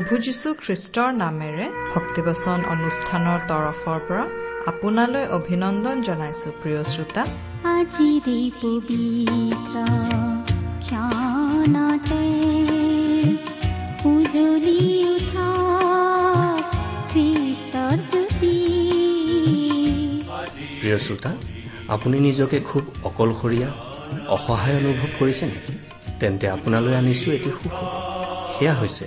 প্ৰভু যীশু খ্ৰীষ্টৰ নামেৰে ভক্তিবচন অনুষ্ঠানৰ তৰফৰ পৰা আপোনালৈ অভিনন্দন জনাইছো প্ৰিয় শ্ৰোতা। আজিৰে পবিত্ৰ ক্ষণতে উজলি উঠা খ্ৰীষ্টৰ জ্যোতি। প্ৰিয় শ্ৰোতা আপুনি নিজকে খুব অকলশৰীয়া অসহায় অনুভৱ কৰিছে নেকি? তেন্তে আপোনালৈ আনিছো এটি সুখবৰ সেয়া হৈছে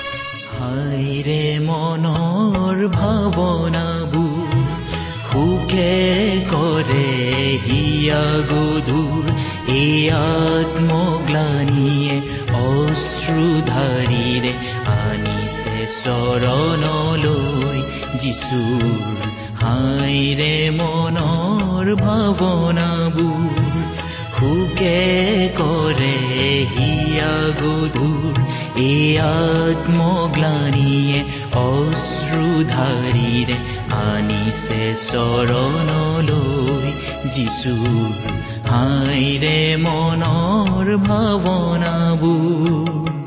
হাইৰে মনৰ ভাৱনাবোৰ সুখে কৰে হিয়া গধুৰ এই আত্মগ্লানিয়ে অশ্ৰুধাৰীৰে আনিছে চৰণলৈ যিচুৰ হাইৰে মনৰ ভাৱনাবোৰ সুকে কৰে হিয়া গধুৰ এই আত্মগ্লানিয়ে অশ্ৰুধাৰীৰে আনিছে চৰণলৈ যিচুৰ হাইৰে মনৰ ভাৱনাবোৰ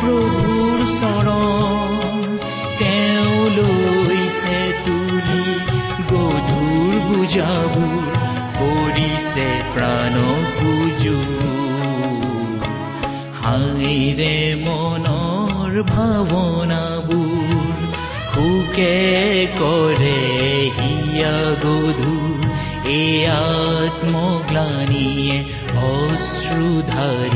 প্ৰভুৰ চৰণ তেওঁ লৈছে তুলি গধুৰ বুজাবোৰ কৰিছে প্ৰাণ পুজো হাইৰে মনৰ ভাৱনাবোৰ সুকে কৰে হিয়া গধুৰ। এই আত্মগ্লানিয়ে অশ্ৰুধাৰীৰে আদিছে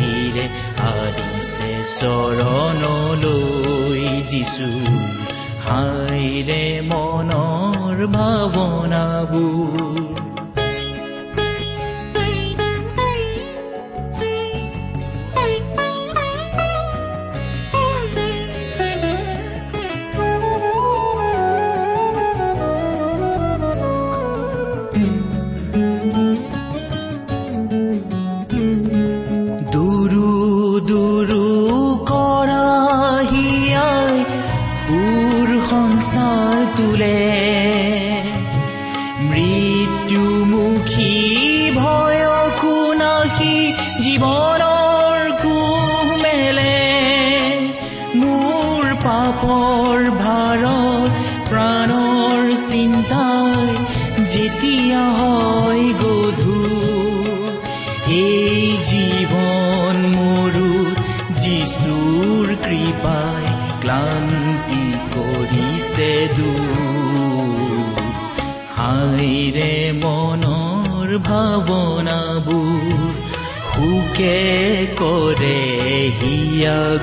চৰণলৈ যিচু। হাইৰে মনৰ ভাৱনাবোৰ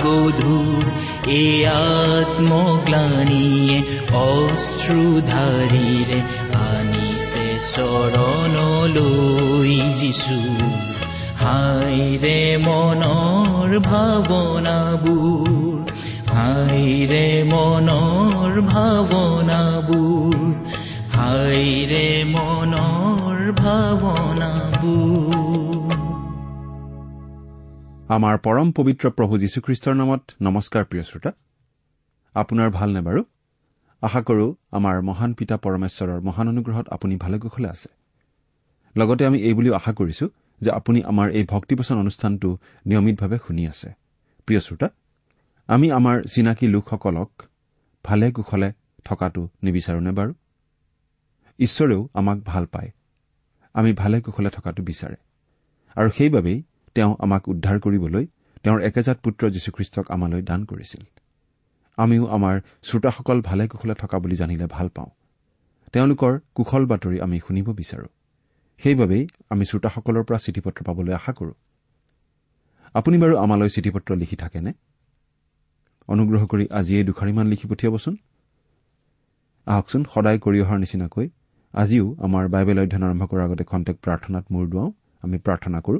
গধুৰ এই আত্মগ্লানিয়ে অশ্ৰুধাৰীৰে আনিছে চৰণলৈ যিচু হাইৰে মনৰ ভাৱনাবোৰ হাইৰে মনৰ ভাৱনাবোৰ হাইৰে মনৰ ভাৱনাবোৰ আমাৰ পৰম পবিত্ৰ প্ৰভু যীশুখ্ৰীষ্টৰ নামত নমস্কাৰ প্ৰিয় শ্ৰোতা। আপোনাৰ ভালনে বাৰু? আশা কৰো আমাৰ মহান পিতা পৰমেশ্বৰৰ মহান অনুগ্ৰহত আপুনি ভালে কুশলে আছে। লগতে আমি এই বুলিও আশা কৰিছো যে আপুনি আমাৰ এই ভক্তিবচন অনুষ্ঠানটো নিয়মিতভাৱে শুনি আছে। প্ৰিয় শ্ৰোতা আমি আমাৰ চিনাকি লোকসকলক ভালে কুশলে থকাটো নিবিচাৰোনে বাৰু? ঈশ্বৰেও আমাক ভাল পায়। আমি ভালে কুশলে থকাটো বিচাৰে। আৰু সেইবাবেই তেওঁ আমাক উদ্ধাৰ কৰিবলৈ তেওঁৰ একেজাত পুত্ৰ যীশুখ্ৰীষ্টক আমালৈ দান কৰিছিল। আমিও আমাৰ শ্ৰোতাসকল ভালে কুশলে থকা বুলি জানিলে ভাল পাওঁ। তেওঁলোকৰ কুশল বাতৰি আমি শুনিব বিচাৰো। সেইবাবেই আমি শ্ৰোতাসকলৰ পৰা চিঠি পত্ৰ পাবলৈ আশা কৰো। আপুনি বাৰু আমালৈ চিঠি পত্ৰ লিখি থাকেনে? অনুগ্ৰহ কৰি আজিয়েই দুখাৰিমান লিখি পঠিয়াবচোন। আহকচোন সদায় কৰি অহাৰ নিচিনাকৈ আজিও আমাৰ বাইবেল অধ্যয়ন আৰম্ভ কৰাৰ আগতে খন্তেক প্ৰাৰ্থনাত মূৰ দুৱাওঁ। আমি প্ৰাৰ্থনা কৰো।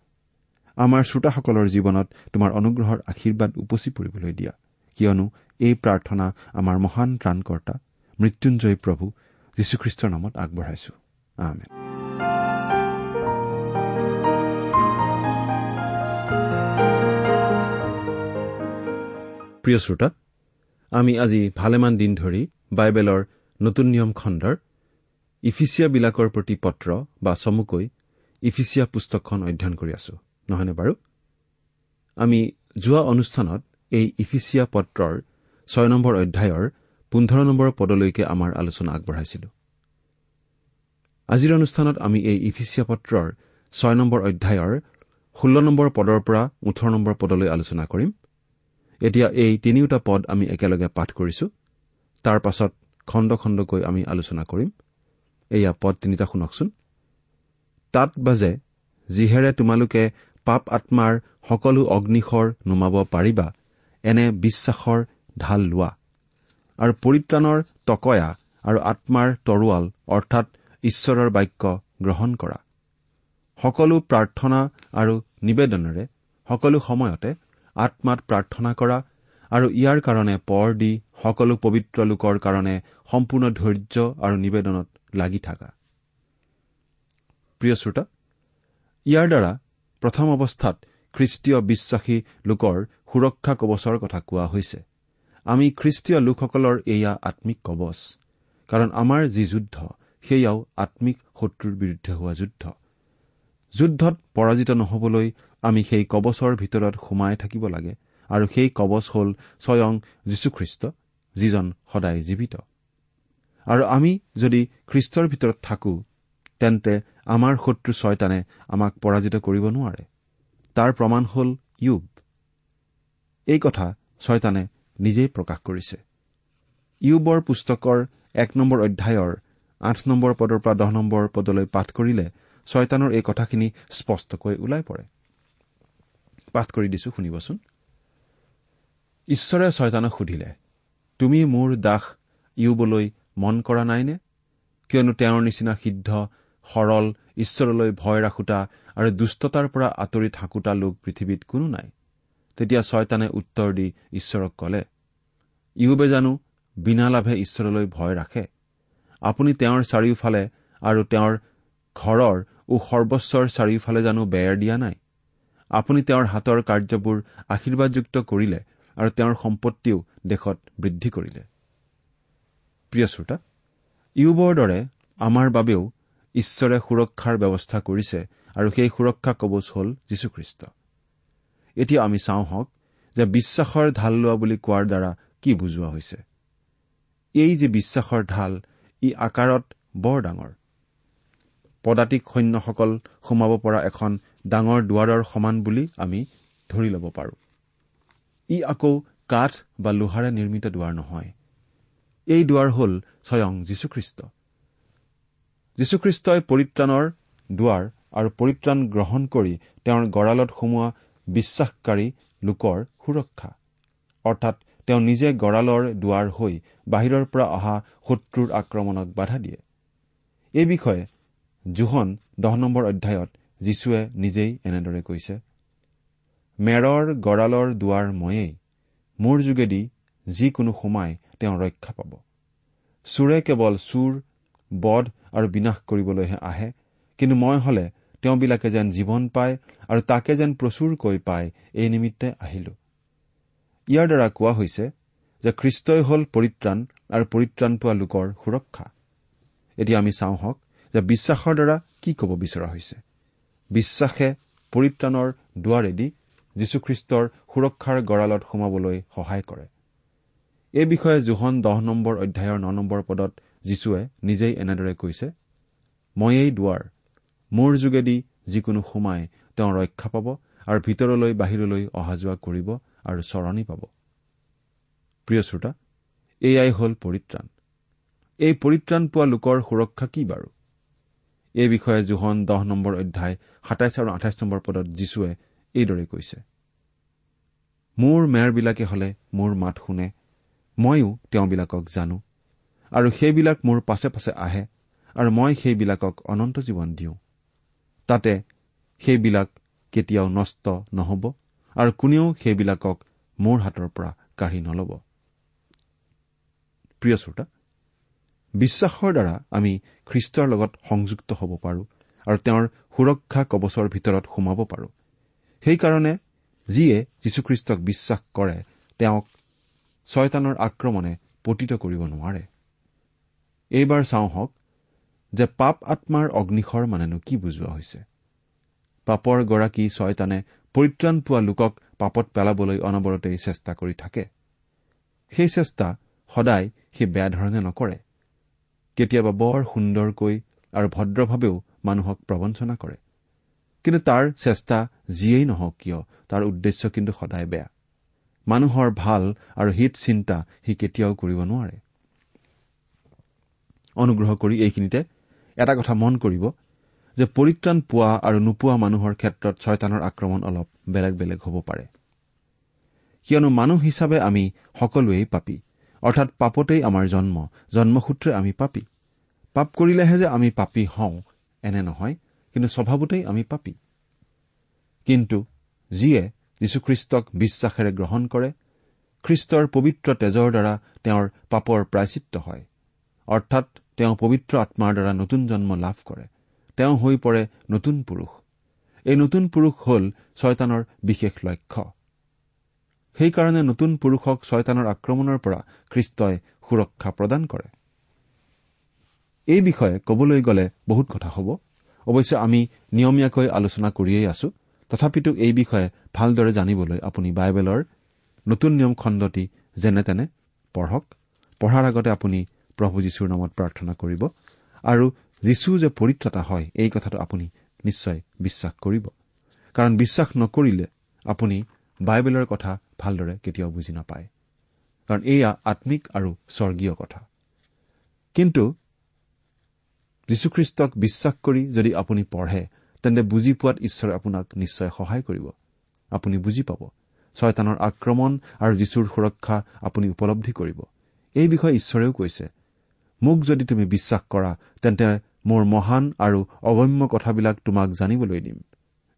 আমাৰ শ্ৰোতাসকলৰ জীৱনত তোমাৰ অনুগ্ৰহৰ আশীৰ্বাদ উপচি পৰিবলৈ দিয়া। কিয়নো এই প্ৰাৰ্থনা আমাৰ মহান ত্ৰাণকৰ্তা মৃত্যুঞ্জয় প্ৰভু যীশুখ্ৰীষ্টৰ নামত আগবঢ়াইছো। প্ৰিয় শ্ৰোতা আমি আজি ভালেমান দিন ধৰি বাইবেলৰ নতুন নিয়ম খণ্ডৰ ইফিচিয়াবিলাকৰ প্ৰতি পত্ৰ বা চমুকৈ ইফিচিয়া পুস্তকখন অধ্যয়ন কৰি আছো। নহয়নে বাৰু? আমি যোৱা অনুষ্ঠানত এই ইফিচিয়া পত্ৰৰ ছয় নম্বৰ অধ্যায়ৰ পোন্ধৰ নম্বৰ পদলৈকে আমাৰ আলোচনা আগবঢ়াইছিলো। আজিৰ অনুষ্ঠানত আমি এই ইফিচিয়া পত্ৰৰ ছয় নম্বৰ অধ্যায়ৰ ষোল্ল নম্বৰ পদৰ পৰা ওঠৰ নম্বৰ পদলৈ আলোচনা কৰিম। এতিয়া এই তিনিওটা পদ আমি একেলগে পাঠ কৰিছো। তাৰ পাছত খণ্ড খণ্ডকৈ আমি আলোচনা কৰিম। এয়া পদ তিনিটা শুনকচোন। তাত বাজে যিহেৰে তোমালোকে পাপ আত্মাৰ সকলো অগ্নিশৰ নুমাব পাৰিবা এনে বিশ্বাসৰ ঢাল লোৱা। আৰু পৰিত্ৰাণৰ টকয়া আৰু আত্মাৰ তৰোৱাল অৰ্থাৎ ঈশ্বৰৰ বাক্য গ্ৰহণ কৰা। সকলো প্ৰাৰ্থনা আৰু নিবেদনেৰে সকলো সময়তে আত্মাত প্ৰাৰ্থনা কৰা আৰু ইয়াৰ কাৰণে পৰ দি সকলো পবিত্ৰ লোকৰ কাৰণে সম্পূৰ্ণ ধৈৰ্য আৰু নিবেদনত লাগি থকা। প্ৰিয় শ্ৰোতা ইয়াৰ দ্বাৰা প্ৰথম অৱস্থাত খ্ৰীষ্টীয় বিশ্বাসী লোকৰ সুৰক্ষা কবচৰ কথা কোৱা হৈছে। আমি খ্ৰীষ্টীয় লোকসকলৰ এয়া আম্মিক কবচ কাৰণ আমাৰ যি যুদ্ধ সেয়াও আম্মিক শত্ৰুৰ বিৰুদ্ধে হোৱা যুদ্ধ। যুদ্ধত পৰাজিত নহবলৈ আমি সেই কবচৰ ভিতৰত সোমাই থাকিব লাগে আৰু সেই কবচ হ'ল স্বয়ং যীশুখ্ৰীষ্ট যিজন সদায় জীৱিত। আৰু আমি যদি খ্ৰীষ্টৰ ভিতৰত থাকো তেন্তে আমাৰ শত্ৰু ছয়তানে আমাক পৰাজিত কৰিব নোৱাৰে। তাৰ প্ৰমাণ হ'ল ইউব। এই কথা ছয়তানে নিজেই প্ৰকাশ কৰিছে। ইউবৰ পুস্তকৰ এক নম্বৰ অধ্যায়ৰ আঠ নম্বৰ পদৰ পৰা দহ নম্বৰ পদলৈ পাঠ কৰিলে ছয়তানৰ এই কথাখিনি স্পষ্টকৈ ওলাই পৰে। পাঠ কৰি দিছো শুনিবচোন। ঈশ্বৰে ছয়তানক সুধিলে তুমি মোৰ দাস ইউবলৈ মন কৰা নাইনে? কিয়নো তেওঁৰ নিচিনা সিদ্ধ সৰল ঈশ্বৰলৈ ভয় ৰাখোতা আৰু দুষ্টতাৰ পৰা আঁতৰি থাকোতা লোক পৃথিৱীত কোনো নাই। তেতিয়া ছয়তানে উত্তৰ দি ঈশ্বৰক কলে ইউবে জানো বিনা লাভে ঈশ্বৰলৈ ভয় ৰাখে। আপুনি তেওঁৰ চাৰিওফালে আৰু তেওঁৰ ঘৰৰ ও সৰ্বস্বৰ চাৰিওফালে জানো বেৰ দিয়া নাই। আপুনি তেওঁৰ হাতৰ কাৰ্যবোৰ আশীৰ্বাদযুক্ত কৰিলে আৰু তেওঁৰ সম্পত্তিও দেশত বৃদ্ধি কৰিলে। প্ৰিয় শ্ৰোতা ইউবৰ দৰে আমাৰ বাবেও ঈশ্বৰে সুৰক্ষাৰ ব্যৱস্থা কৰিছে আৰু সেই সুৰক্ষা কবচ হল যীশুখ্ৰীষ্ট। এতিয়া আমি চাওঁ হওক যে বিশ্বাসৰ ঢাল লোৱা বুলি কোৱাৰ দ্বাৰা কি বুজোৱা হৈছে। এই যে বিশ্বাসৰ ঢাল ই আকাৰত বৰ ডাঙৰ। পদাতিক সৈন্যসকল সোমাব পৰা এখন ডাঙৰ দুৱাৰৰ সমান বুলি আমি ধৰি ল'ব পাৰো। ই আকৌ কাঠ বা লোহাৰে নিৰ্মিত দুৱাৰ নহয়। এই দুৱাৰ হ'ল স্বয়ং যীশুখ্ৰীষ্ট। যীশুখ্ৰীষ্টই পৰিত্ৰাণৰ দুৱাৰ আৰু পৰিত্ৰাণ গ্ৰহণ কৰি তেওঁৰ গঁড়ালত সোমোৱা বিশ্বাসকাৰী লোকৰ সুৰক্ষা। অৰ্থাৎ তেওঁ নিজে গঁড়ালৰ দুৱাৰ হৈ বাহিৰৰ পৰা অহা শত্ৰুৰ আক্ৰমণক বাধা দিয়ে। এই বিষয়ে জোহন দহ নম্বৰ অধ্যায়ত যীশুৱে নিজেই এনেদৰে কৈছে মেৰৰ গঁড়ালৰ দুৱাৰ ময়েই মোৰ যোগেদি যিকোনো সোমাই তেওঁ ৰক্ষা পাব। চোৰে কেৱল চোৰ বধ আৰু বিনাশ কৰিবলৈহে আহে। কিন্তু মই হলে তেওঁবিলাকে যেন জীৱন পায় আৰু তাকে যেন প্ৰচুৰকৈ পায় এই নিমিত্তে আহিলো। ইয়াৰ দ্বাৰা কোৱা হৈছে যে খ্ৰীষ্টই হল পৰিত্ৰাণ আৰু পৰিত্ৰাণ পোৱা লোকৰ সুৰক্ষা। এতিয়া আমি চাওঁ হওক যে বিশ্বাসৰ দ্বাৰা কি ক'ব বিচৰা হৈছে। বিশ্বাসে পৰিত্ৰাণৰ দুৱাৰেদি যীশুখ্ৰীষ্টৰ সুৰক্ষাৰ গঁড়ালত সোমাবলৈ সহায় কৰে। এই বিষয়ে জোহন দহ নম্বৰ অধ্যায়ৰ ন নম্বৰ পদত যীশুৱে নিজেই এনেদৰে কৈছে ময়েই দুৱাৰ মোৰ যোগেদি যিকোনো সোমাই তেওঁ ৰক্ষা পাব আৰু ভিতৰলৈ বাহিৰলৈ অহা যোৱা কৰিব আৰু চৰণি পাব। প্ৰিয় শ্ৰোতা এয়াই হ'ল পৰিত্ৰাণ। এই পৰিত্ৰাণ পোৱা লোকৰ সুৰক্ষা কি বাৰু? এই বিষয়ে জোহন দহ নম্বৰ অধ্যায় সাতাইছ আৰু আঠাইছ নম্বৰ পদত যীশুৱে এইদৰে কৈছে মোৰ মেৰবিলাকে হলে মোৰ মাত শুনে ময়ো তেওঁবিলাকক জানো। আৰু সেইবিলাক মোৰ পাছে পাছে আহে আৰু মই সেইবিলাকক অনন্ত জীৱন দিওঁ। তাতে সেইবিলাক কেতিয়াও নষ্ট নহব আৰু কোনেও সেইবিলাকক মোৰ হাতৰ পৰা কাঢ়ি নলব। বিশ্বাসৰ দ্বাৰা আমি খ্ৰীষ্টৰ লগত সংযুক্ত হ'ব পাৰো আৰু তেওঁৰ সুৰক্ষা কবচৰ ভিতৰত সোমাব পাৰো। সেইকাৰণে যিয়ে যীশুখ্ৰীষ্টক বিশ্বাস কৰে তেওঁক ছয়তানৰ আক্ৰমণে পতিত কৰিব নোৱাৰে। এইবাৰ চাওঁ হওক যে পাপ আত্মাৰ অগ্নিশৰ মানেনো কি বুজোৱা হৈছে। পাপৰ গৰাকী ছয়তানে পৰিত্ৰাণ পোৱা লোকক পাপত পেলাবলৈ অনবৰতেই চেষ্টা কৰি থাকে। সেই চেষ্টা সদায় সি বেয়া ধৰণে নকৰে। কেতিয়াবা বৰ সুন্দৰকৈ আৰু ভদ্ৰভাৱেও মানুহক প্ৰবঞ্চনা কৰে। কিন্তু তাৰ চেষ্টা যিয়েই নহওক কিয় তাৰ উদ্দেশ্য কিন্তু সদায় বেয়া। মানুহৰ ভাল আৰু হিত চিন্তা সি কেতিয়াও কৰিব নোৱাৰে। অনুগ্ৰহ কৰি এইখিনিতে এটা কথা মন কৰিব যে পৰিত্ৰাণ পোৱা আৰু নোপোৱা মানুহৰ ক্ষেত্ৰত ছয়তানৰ আক্ৰমণ অলপ বেলেগ বেলেগ হ'ব পাৰে। কিয়নো মানুহ হিচাপে আমি সকলোৱেই পাপী। অৰ্থাৎ পাপতেই আমাৰ জন্ম জন্মসূত্ৰে আমি পাপী। পাপ কৰিলেহে যে আমি পাপী হওঁ এনে নহয় কিন্তু স্বভাৱতেই আমি পাপী। কিন্তু যিয়ে যীশুখ্ৰীষ্টক বিশ্বাসেৰে গ্ৰহণ কৰে খ্ৰীষ্টৰ পবিত্ৰ তেজৰ দ্বাৰা তেওঁৰ পাপৰ প্ৰায়চিত্ৰ হয়। অৰ্থাৎ তেওঁ পবিত্ৰ আত্মাৰ দ্বাৰা নতুন জন্ম লাভ কৰে। তেওঁ হৈ পৰে নতুন পুৰুষ। এই নতুন পুৰুষ হল ছয়তানৰ বিশেষ লক্ষ্য। সেইকাৰণে নতুন পুৰুষক ছয়তানৰ আক্ৰমণৰ পৰা খ্ৰীষ্টই সুৰক্ষা প্ৰদান কৰে। এই বিষয়ে কবলৈ গ'লে বহুত কথা হ'ব। অৱশ্যে আমি নিয়মীয়াকৈ আলোচনা কৰিয়েই আছো। তথাপিতো এই বিষয়ে ভালদৰে জানিবলৈ আপুনি বাইবেলৰ নতুন নিয়ম খণ্ডটি যেনে তেনে পঢ়ক। পঢ়াৰ আগতে আপুনি প্ৰভু যীশুৰ নামত প্ৰাৰ্থনা কৰিব। আৰু যীশু যে পৰিত্ৰতা হয় এই কথাটো আপুনি নিশ্চয় বিশ্বাস কৰিব। কাৰণ বিশ্বাস নকৰিলে আপুনি বাইবেলৰ কথা ভালদৰে কেতিয়াও বুজি নাপায়। কাৰণ এয়া আম্মিক আৰু স্বৰ্গীয় কথা। কিন্তু যীশুখ্ৰীষ্টক বিশ্বাস কৰি যদি আপুনি পঢ়ে তেন্তে বুজি পোৱাত ঈশ্বৰে আপোনাক নিশ্চয় সহায় কৰিব। আপুনি বুজি পাব। ছয়তানৰ আক্ৰমণ আৰু যীশুৰ সুৰক্ষা আপুনি উপলব্ধি কৰিব। এই বিষয়ে ঈশ্বৰেও কৈছে। মোক যদি তুমি বিশ্বাস কৰা তেন্তে মোৰ মহান আৰু অগম্য কথাবিলাক তোমাক জানিবলৈ দিম।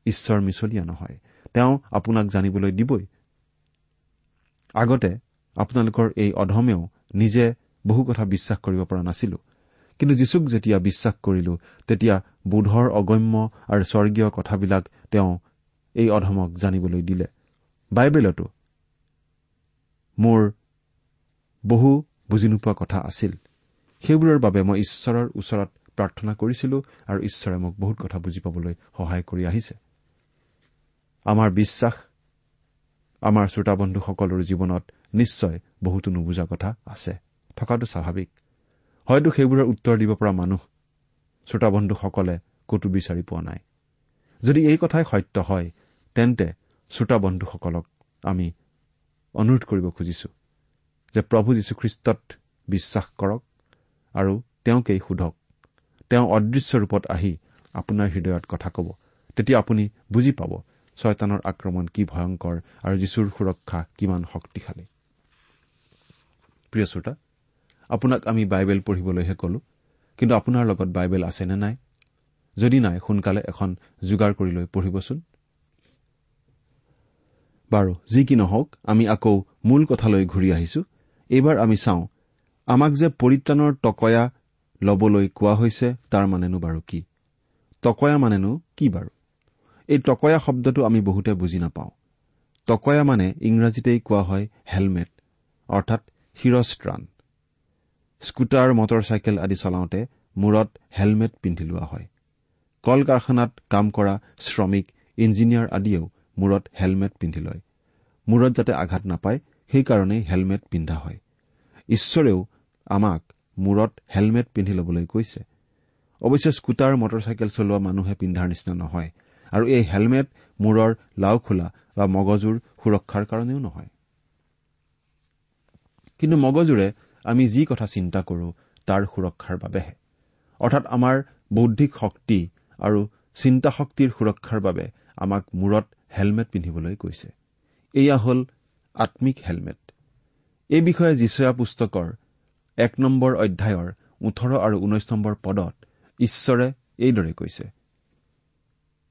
ঈশ্বৰ মিছলীয়া নহয় তেওঁ আপোনাক জানিবলৈ দিবই। আগতে আপোনালোকৰ এই অধমেও নিজে বহু কথা বিশ্বাস কৰিব পৰা নাছিলো। কিন্তু যীশুক যেতিয়া বিশ্বাস কৰিলো তেতিয়া বোধৰ অগম্য আৰু স্বৰ্গীয় কথাবিলাক তেওঁ এই অধমক জানিবলৈ দিলে। বাইবেলতো মোৰ বহু বুজি নোপোৱা কথা আছিল। সেইবোৰৰ বাবে মই ঈশ্বৰৰ ওচৰত প্ৰাৰ্থনা কৰিছিলো আৰু ঈশ্বৰে মোক বহুত কথা বুজি পাবলৈ সহায় কৰি আহিছে। আমাৰ বিশ্বাস আমাৰ শ্ৰোতাবন্ধুসকলৰ জীৱনত নিশ্চয় বহুতো নুবুজা কথা আছে। থকাটো স্বাভাৱিক। হয়তো সেইবোৰৰ উত্তৰ দিব পৰা মানুহ শ্ৰোতাবন্ধুসকলে কতো বিচাৰি পোৱা নাই। যদি এই কথাই সত্য হয় তেন্তে শ্ৰোতাবন্ধুসকলক আমি অনুৰোধ কৰিব খুজিছো যে প্ৰভু যীশুখ্ৰীষ্টত বিশ্বাস কৰক। আৰু তেওঁকেই সোধক। তেওঁ অদৃশ্য ৰূপত আহি আপোনাৰ হৃদয়ত কথা ক'ব। তেতিয়া আপুনি বুজি পাব ছয়তানৰ আক্ৰমণ কি ভয়ংকৰ আৰু যীশুৰ সুৰক্ষা কিমান শক্তিশালী। প্ৰিয় শ্ৰোতা আপোনাক আমি বাইবেল পঢ়িবলৈহে কলো কিন্তু আপোনাৰ লগত বাইবেল আছে নে নাই? যদি নাই সোনকালে এখন যোগাৰ কৰি লৈ পঢ়িবচোন। বাৰু যি কি নহওক আমি আকৌ মূল কথালৈ ঘূৰি আহিছো। এইবাৰ আমি চাওঁ আমাক যে পৰিত্ৰাণৰ টকয়া ল'বলৈ কোৱা হৈছে তাৰ মানেনো বাৰু কি? টকয়া মানেনো কি বাৰু? এই টকয়া শব্দটো আমি বহুতে বুজি নাপাওঁ। টকয়া মানে ইংৰাজীতেই কোৱা হয় হেলমেট অৰ্থাৎ শিৰস্ত্ৰাণ। স্কুটাৰ মটৰ চাইকেল আদি চলাওঁতে মূৰত হেলমেট পিন্ধি লোৱা হয়। কল কাৰখানাত কাম কৰা শ্ৰমিক ইঞ্জিনিয়াৰ আদিয়েও মূৰত হেলমেট পিন্ধি লয়। মূৰত যাতে আঘাত নাপায় সেইকাৰণেই হেলমেট পিন্ধা হয়। ঈশ্বৰেও আমাক মূৰত হেলমেট পিন্ধি ল'বলৈ কৈছে। অৱশ্যে স্কুটাৰ মটৰ চাইকেল চলোৱা মানুহে পিন্ধাৰ নিচিনা নহয় আৰু এই হেলমেট মূৰৰ লাও খোলা বা মগজুৰ সুৰক্ষাৰ কাৰণেও নহয়। কিন্তু মগজুৰে আমি যি কথা চিন্তা কৰো তাৰ সুৰক্ষাৰ বাবেহে। অৰ্থাৎ আমাৰ বৌদ্ধিক শক্তি আৰু চিন্তা শক্তিৰ সুৰক্ষাৰ বাবে আমাক মূৰত হেলমেট পিন্ধিবলৈ কৈছে। এয়া হ'ল আম্মিক হেলমেট। এই বিষয়ে যিচয়া পুস্তকৰ এক নম্বৰ অধ্যায়ৰ ওঠৰ আৰু ঊনৈশ নম্বৰ পদত ঈশ্বৰে এইদৰে কৈছে।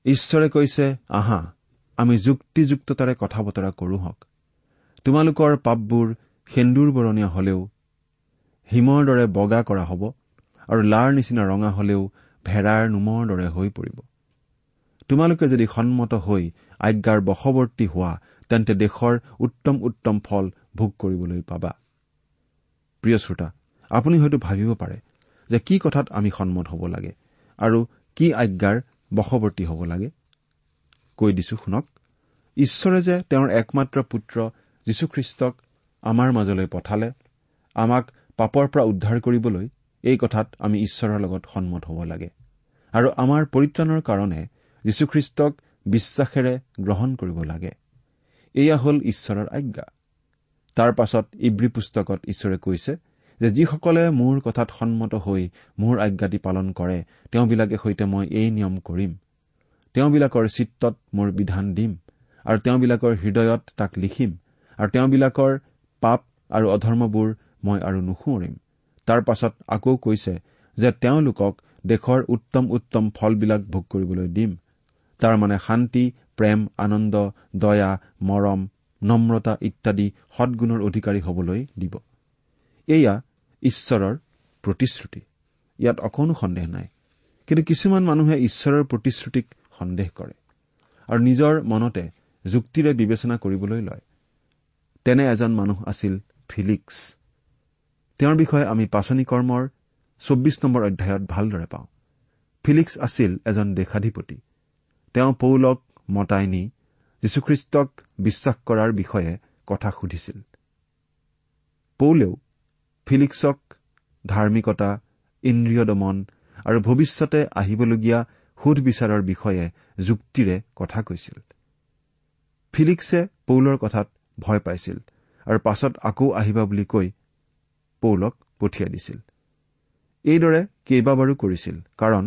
ঈশ্বৰে কৈছে আহা আমি যুক্তিযুক্ততাৰে কথা বতৰা কৰো হওক। তোমালোকৰ পাপবোৰ সেন্দুৰ বৰণীয়া হলেও হিমৰ দৰে বগা কৰা হ'ব আৰু লাৰ নিচিনা ৰঙা হলেও ভেড়াৰ নোমৰ দৰে হৈ পৰিব। তোমালোকে যদি সন্মত হৈ আজ্ঞাৰ বশৱৰ্তী হোৱা তেন্তে দেশৰ উত্তম উত্তম ফল ভোগ কৰিবলৈ পাবা। প্ৰিয় শ্ৰোতা আপুনি হয়তো ভাবিব পাৰে যে কি কথাত আমি সন্মত হ'ব লাগে আৰু কি আজ্ঞাৰ বশৱৰ্তী হ'ব লাগে। কৈ দিছো শুনক ঈশ্বৰে যে তেওঁৰ একমাত্ৰ পুত্ৰ যীশুখ্ৰীষ্টক আমাৰ মাজলৈ পঠালে আমাক পাপৰ পৰা উদ্ধাৰ কৰিবলৈ এই কথাত আমি ঈশ্বৰৰ লগত সন্মত হ'ব লাগে আৰু আমাৰ পৰিত্ৰাণৰ কাৰণে যীশুখ্ৰীষ্টক বিশ্বাসেৰে গ্ৰহণ কৰিব লাগে। এয়া হ'ল ঈশ্বৰৰ আজ্ঞা। তাৰ পাছত ইব্ৰী পুস্তকত ঈশ্বৰে কৈছে যে যিসকলে মোৰ কথাত সন্মত হৈ মোৰ আজ্ঞাতি পালন কৰে তেওঁবিলাকে সৈতে মই এই নিয়ম কৰিম। তেওঁবিলাকৰ চিত্তত মোৰ বিধান দিম আৰু তেওঁবিলাকৰ হৃদয়ত তাক লিখিম আৰু তেওঁবিলাকৰ পাপ আৰু অধৰ্মবোৰ মই আৰু নুসুঁৱৰিম। তাৰ পাছত আকৌ কৈছে যে তেওঁলোকক দেশৰ উত্তম উত্তম ফলবিলাক ভোগ কৰিবলৈ দিম। তাৰ মানে শান্তি প্ৰেম আনন্দ দয়া মৰম নম্ৰতা ইত্যাদি সদ্গুণৰ অধিকাৰী হবলৈ দিব। এয়া ঈশ্বৰৰ প্ৰতিশ্ৰুতি। ইয়াত অকণো সন্দেহ নাই। কিন্তু কিছুমান মানুহে ঈশ্বৰৰ প্ৰতিশ্ৰুতিক সন্দেহ কৰে আৰু নিজৰ মনতে যুক্তিৰে বিবেচনা কৰিবলৈ লয়। তেনে এজন মানুহ আছিল ফিলিক্স। তেওঁৰ বিষয়ে আমি পাচনি কৰ্মৰ চৌব্বিছ নম্বৰ অধ্যায়ত ভালদৰে পাওঁ। ফিলিক্স আছিল এজন দেশাধিপতি। তেওঁ পৌলক মতাই নি যীশুখ্ৰীষ্টক বিশ্বাস কৰাৰ বিষয়ে কথা সুধিছিল। পৌলেও ফিলিক্সক ধাৰ্মিকতা ইন্দ্ৰিয় দমন আৰু ভৱিষ্যতে আহিবলগীয়া সুধবিচাৰৰ বিষয়ে যুক্তিৰে কথা কৈছিল। ফিলিক্সে পৌলৰ কথাত ভয় পাইছিল আৰু পাছত আকৌ আহিবা বুলি কৈ পৌলক পঠিয়াই দিছিল। এইদৰে কেইবাবাৰো কৰিছিল কাৰণ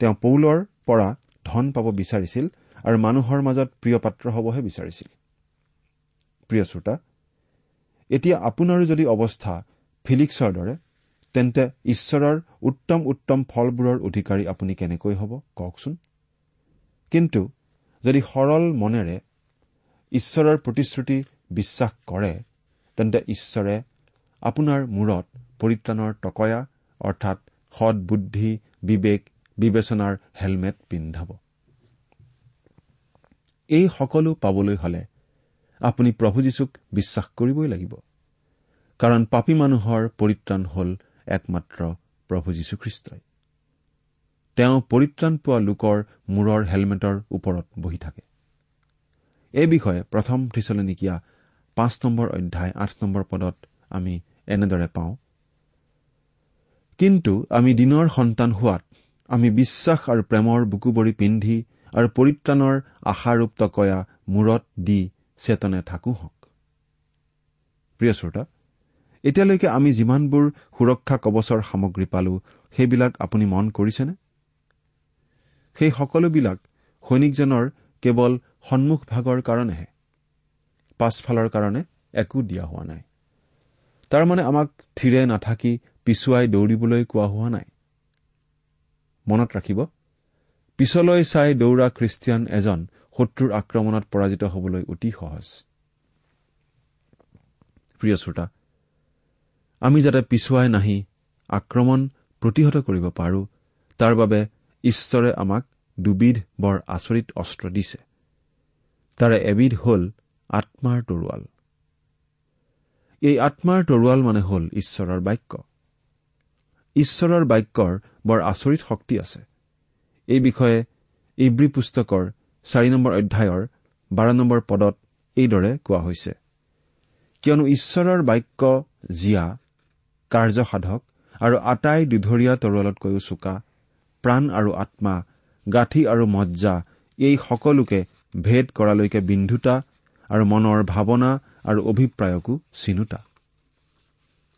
তেওঁ পৌলৰ পৰা ধন পাব বিচাৰিছিল আৰু মানুহৰ মাজত প্ৰিয় পাত্ৰ হবহে বিচাৰিছিল। প্ৰিয় শ্ৰোতা এতিয়া আপোনাৰো যদি অৱস্থা ফিলিক্সৰ দৰে তেন্তে ঈশ্বৰৰ উত্তম উত্তম ফলবোৰৰ অধিকাৰী আপুনি কেনেকৈ হ'ব কওকচোন? কিন্তু যদি সৰল মনেৰে ঈশ্বৰৰ প্ৰতিশ্ৰুতি বিশ্বাস কৰে তেন্তে ঈশ্বৰে আপোনাৰ মূৰত পৰিত্ৰাণৰ টকয়া অৰ্থাৎ সৎ বুদ্ধি বিবেক বিবেচনাৰ হেলমেট পিন্ধাব। এই সকলো পাবলৈ হলে আপুনি প্ৰভু যীশুক বিশ্বাস কৰিবই লাগিব। কাৰণ পাপী মানুহৰ পৰিত্ৰাণ হল একমাত্ৰ প্ৰভু যীশুখ্ৰীষ্টই তেওঁ পৰিত্ৰাণ পোৱা লোকৰ মূৰৰ হেলমেটৰ ওপৰত বহি থাকে। এই বিষয়ে প্ৰথম থিচলনিকীয়া পাঁচ নম্বৰ অধ্যায় আঠ নম্বৰ পদত আমি এনেদৰে পাওঁ। কিন্তু আমি দিনৰ সন্তান হোৱাত আমি বিশ্বাস আৰু প্ৰেমৰ বুকুবৰি পিন্ধি আৰু পৰিত্ৰাণৰ আশাৰূপ টকয়া মূৰত দি চেতনে থাকো হওক প্ৰিয় শ্ৰোতা এতিয়ালৈকে আমি যিমানবোৰ সুৰক্ষা কবচৰ সামগ্ৰী পালো সেইবিলাক আপুনি মন কৰিছেনে? সেই সকলোবিলাক সৈনিকজনৰ কেৱল সন্মুখ ভাগৰ কাৰণেহে পাছফালৰ কাৰণে একো দিয়া হোৱা নাই। তাৰমানে আমাক থিৰে নাথাকি পিছুৱাই দৌৰিবলৈ কোৱা হোৱা নাই। মনত ৰাখিব পিছলৈ চাই দৌৰা খ্ৰীষ্টিয়ান এজন শত্ৰুৰ আক্ৰমণত পৰাজিত হবলৈ অতি সহজ। প্ৰিয় শ্ৰোতা আমি যাতে পিছুৱাই নাহি আক্ৰমণ প্ৰতিহত কৰিব পাৰোঁ তাৰ বাবে ঈশ্বৰে আমাক দুবিধ বৰ আচৰিত অস্ত্ৰ দিছে। তাৰে এবিধ হ'ল আত্মাৰ তৰোৱাল। এই আত্মাৰ তৰোৱাল মানে হ'ল ঈশ্বৰৰ বাক্য। ঈশ্বৰৰ বাক্যৰ বৰ আচৰিত শক্তি আছে। এই বিষয়ে ইব্ৰী পুস্তকৰ চাৰি নম্বৰ অধ্যায়ৰ বাৰ নম্বৰ পদত এইদৰে কোৱা হৈছে। কিয়নো ঈশ্বৰৰ বাক্য জীয়া কাৰ্যসাধক আৰু আটাই দুধৰীয়া তৰোৱালতকৈও চোকা প্ৰাণ আৰু আত্মা গাঁঠি আৰু মজ্জা এই সকলোকে ভেদ কৰালৈকে বিন্ধুতা আৰু মনৰ ভাৱনা আৰু অভিপ্ৰায়কো চিনোতা।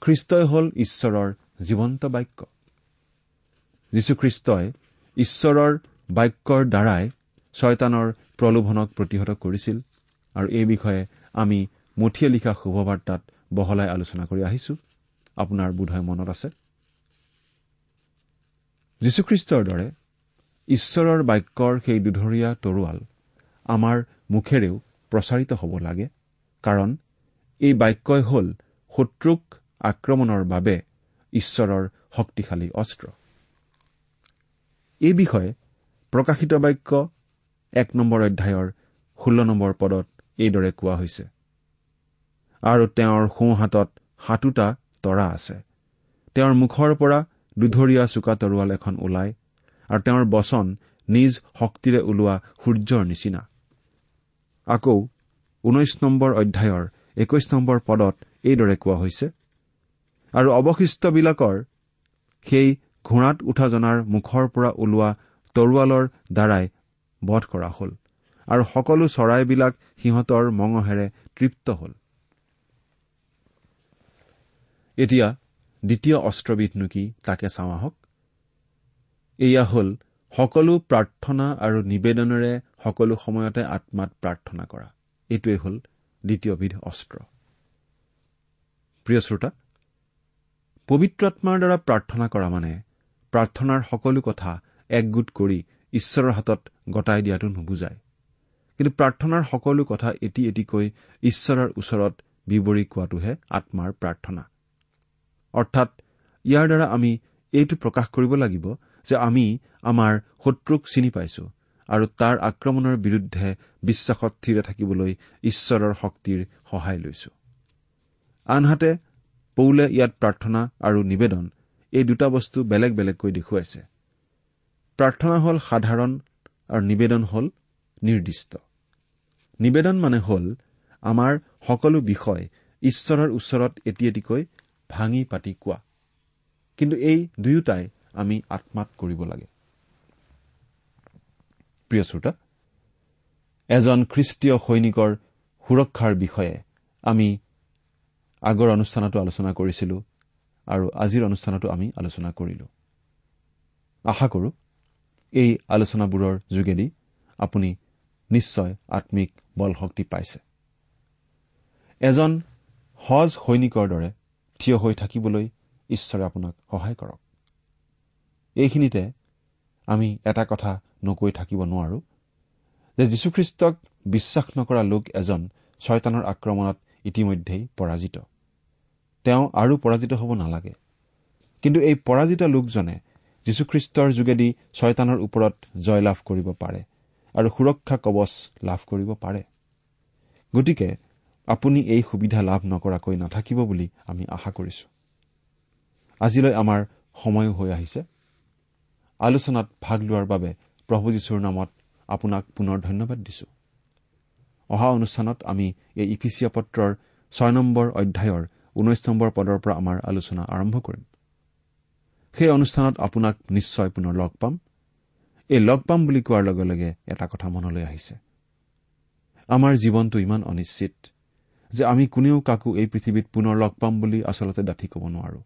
খ্ৰীষ্টই হ'ল ঈশ্বৰৰ জীৱন্ত বাক্য। যীশুখ্ৰীষ্টই ঈশ্বৰৰ বাক্যৰ দ্বাৰাই ছয়তানৰ প্ৰলোভনক প্ৰতিহত কৰিছিল। আৰু এই বিষয়ে আমি মুঠিয়ে লিখা শুভবাৰ্তাত বহলাই আলোচনা কৰি আহিছো। আপোনাৰ বোধহয় মনত আছে? যীশুখ্ৰীষ্টৰ দৰে ঈশ্বৰৰ বাক্যৰ সেই দুধৰীয়া তৰোৱাল আমাৰ মুখেৰেও প্ৰচাৰিত হ'ব লাগে কাৰণ এই বাক্যই হ'ল শত্ৰুক আক্ৰমণৰ বাবে ঈশ্বৰৰ শক্তিশালী অস্ত্ৰ। এই বিষয়ে প্ৰকাশিত বাক্য এক নম্বৰ অধ্যায়ৰ ষোল্ল নম্বৰ পদত এইদৰে কোৱা হৈছে। আৰু তেওঁৰ সোঁহাতত সাতোটা তৰা আছে। তেওঁৰ মুখৰ পৰা দুধৰীয়া চোকা তৰোৱাল এখন ওলায় আৰু তেওঁৰ বচন নিজ শক্তিৰে ওলোৱা সূৰ্যৰ নিচিনা। আকৌ ঊনৈশ নম্বৰ অধ্যায়ৰ একৈশ নম্বৰ পদত এইদৰে কোৱা হৈছে আৰু অৱশিষ্টবিলাকৰ সেই ঘোঁৰাত উঠা জনাৰ মুখৰ পৰা ওলোৱা তৰোৱালৰ দ্বাৰাই বধ কৰা হ'ল আৰু সকলো চৰাইবিলাক সিহঁতৰ মঙহেৰে তৃপ্ত হ'ল। এতিয়া দ্বিতীয় অস্ত্ৰবিধনো কি তাকে চাওঁ আহক। এয়া হ'ল সকলো প্ৰাৰ্থনা আৰু নিবেদনেৰে সকলো সময়তে আত্মাত প্ৰাৰ্থনা কৰা। এইটোৱেই হ'ল দ্বিতীয়বিধ অস্ত্ৰ। প্ৰিয় শ্ৰোতা পবিত্ৰ আত্মাৰ দ্বাৰা প্ৰাৰ্থনা কৰা মানে প্ৰাৰ্থনাৰ সকলো কথা একগোট কৰি ঈশ্বৰৰ হাতত গতাই দিয়াটো নুবুজায়। কিন্তু প্ৰাৰ্থনাৰ সকলো কথা এটি এটিকৈ ঈশ্বৰৰ ওচৰত বিৱৰি কোৱাটোহে আত্মাৰ প্ৰাৰ্থনা। অৰ্থাৎ ইয়াৰ দ্বাৰা আমি এইটো প্ৰকাশ কৰিব লাগিব যে আমি আমাৰ শত্ৰুক চিনি পাইছো আৰু তাৰ আক্ৰমণৰ বিৰুদ্ধে বিশ্বাসত থিৰে থাকিবলৈ ঈশ্বৰৰ শক্তিৰ সহায় লৈছো। আনহাতে পৌলে ইয়াত প্ৰাৰ্থনা আৰু নিবেদন এই দুটা বস্তু বেলেগ বেলেগকৈ দেখুৱাইছে। প্ৰাৰ্থনা হ'ল সাধাৰণ আৰু নিবেদন হ'ল নিৰ্দিষ্ট। নিবেদন মানে হ'ল আমাৰ সকলো বিষয় ঈশ্বৰৰ ওচৰত এটি এটিকৈ ভাঙি পাতি কোৱা। কিন্তু এই দুয়োটাই আমি আত্মাত কৰিব লাগে। এজন খ্ৰীষ্টীয় সৈনিকৰ সুৰক্ষাৰ বিষয়ে আমি আগৰ অনুষ্ঠানতো আলোচনা কৰিছিলো। আৰু আজিৰ অনুষ্ঠানতো আমি আলোচনা কৰিলো। আশা কৰো এই আলোচনাবোৰৰ যোগেদি আপুনি নিশ্চয় আম্মিক বল শক্তি পাইছে। এজন সজ সৈনিকৰ দৰে থিয় হৈ থাকিবলৈ ঈশ্বৰে আপোনাক সহায় কৰক। এইখিনিতে আমি এটা কথা নকৈ থাকিব নোৱাৰো যে যীশুখ্ৰীষ্টক বিশ্বাস নকৰা লোক এজন ছয়তানৰ আক্ৰমণত ইতিমধ্যেই পৰাজিত। তেওঁ আৰু পৰাজিত হ'ব নালাগে। কিন্তু এই পৰাজিত লোকজনে যীশুখ্ৰীষ্টৰ যোগেদি ছয়তানৰ ওপৰত জয়লাভ কৰিব পাৰে আৰু সুৰক্ষা কবচ লাভ কৰিব পাৰে। গতিকে আপুনি এই সুবিধা লাভ নকৰাকৈ নাথাকিব বুলি আমি আশা কৰিছো। আজিলৈ আমাৰ সময়ো হৈ আহিছে। আলোচনাত ভাগ লোৱাৰ বাবে প্ৰভু যীশুৰ নামত আপোনাক পুনৰ ধন্যবাদ দিছো। অহা অনুষ্ঠানত আমি এই ইফিচিয়া পত্ৰৰ ছয় নম্বৰ অধ্যায়ৰ ঊনৈশ নম্বৰ পদৰ পৰা আমাৰ আলোচনা আৰম্ভ কৰিম। সেই অনুষ্ঠানত আপোনাক নিশ্চয় পুনৰ লগ পাম। এই লগ পাম বুলি কোৱাৰ লগে লগে এটা কথা মনলৈ আহিছে। আমাৰ জীৱনটো ইমান অনিশ্চিত যে আমি কোনেও কাকো এই পৃথিৱীত পুনৰ লগ পাম বুলি আচলতে ডাঠি ক'ব নোৱাৰো।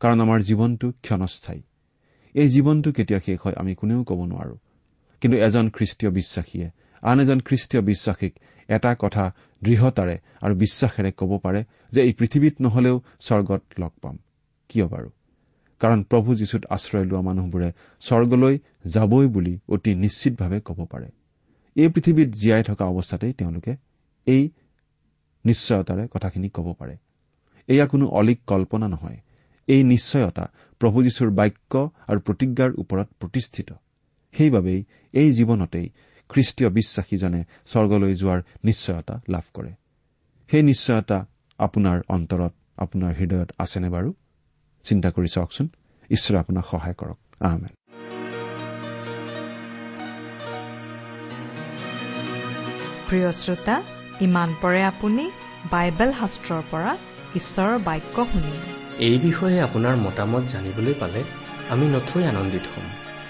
কাৰণ আমাৰ জীৱনটো ক্ষণস্থায়ী। এই জীৱনটো কেতিয়া শেষ হয় আমি কোনেও ক'ব নোৱাৰো। কিন্তু এজন খ্ৰীষ্টীয় বিশ্বাসীয়ে আন এজন খ্ৰীষ্টীয় বিশ্বাসীক এটা কথা দৃঢ়তাৰে আৰু বিশ্বাসেৰে ক'ব পাৰে যে এই পৃথিৱীত নহলেও স্বৰ্গত লগ পাম। কিয় বাৰু? কাৰণ প্ৰভু যীশুত আশ্ৰয় লোৱা মানুহবোৰে স্বৰ্গলৈ যাবই বুলি অতি নিশ্চিতভাৱে ক'ব পাৰে। এই পৃথিৱীত জীয়াই থকা অৱস্থাতেই তেওঁলোকে এই নিশ্চয়তাৰে কথাখিনি ক'ব পাৰে। এয়া কোনো অলিক কল্পনা নহয়। এই নিশ্চয়তা প্ৰভু যীশুৰ বাক্য আৰু প্ৰতিজ্ঞাৰ ওপৰত প্ৰতিষ্ঠিত। সেইবাবেই এই জীৱনতেই খ্ৰীষ্টীয় বিশ্বাসীজনে স্বৰ্গলৈ যোৱাৰ নিশ্চয়তা লাভ কৰে। সেই নিশ্চয়তা আপোনাৰ অন্তৰত আপোনাৰ হৃদয়ত আছেনে বাৰু? চিন্তা কৰি চাওকচোন। ঈশ্বৰে আপোনাক সহায় কৰক। আহমেদ প্ৰিয় শ্ৰোতা ইমান পৰে আপুনি বাইবেল শাস্ত্ৰৰ পৰা ঈশ্বৰৰ বাক্য শুনিলে এই বিষয়ে আপোনাৰ মতামত জানিবলৈ পালে আমি নথৈ আনন্দিত হ'ম।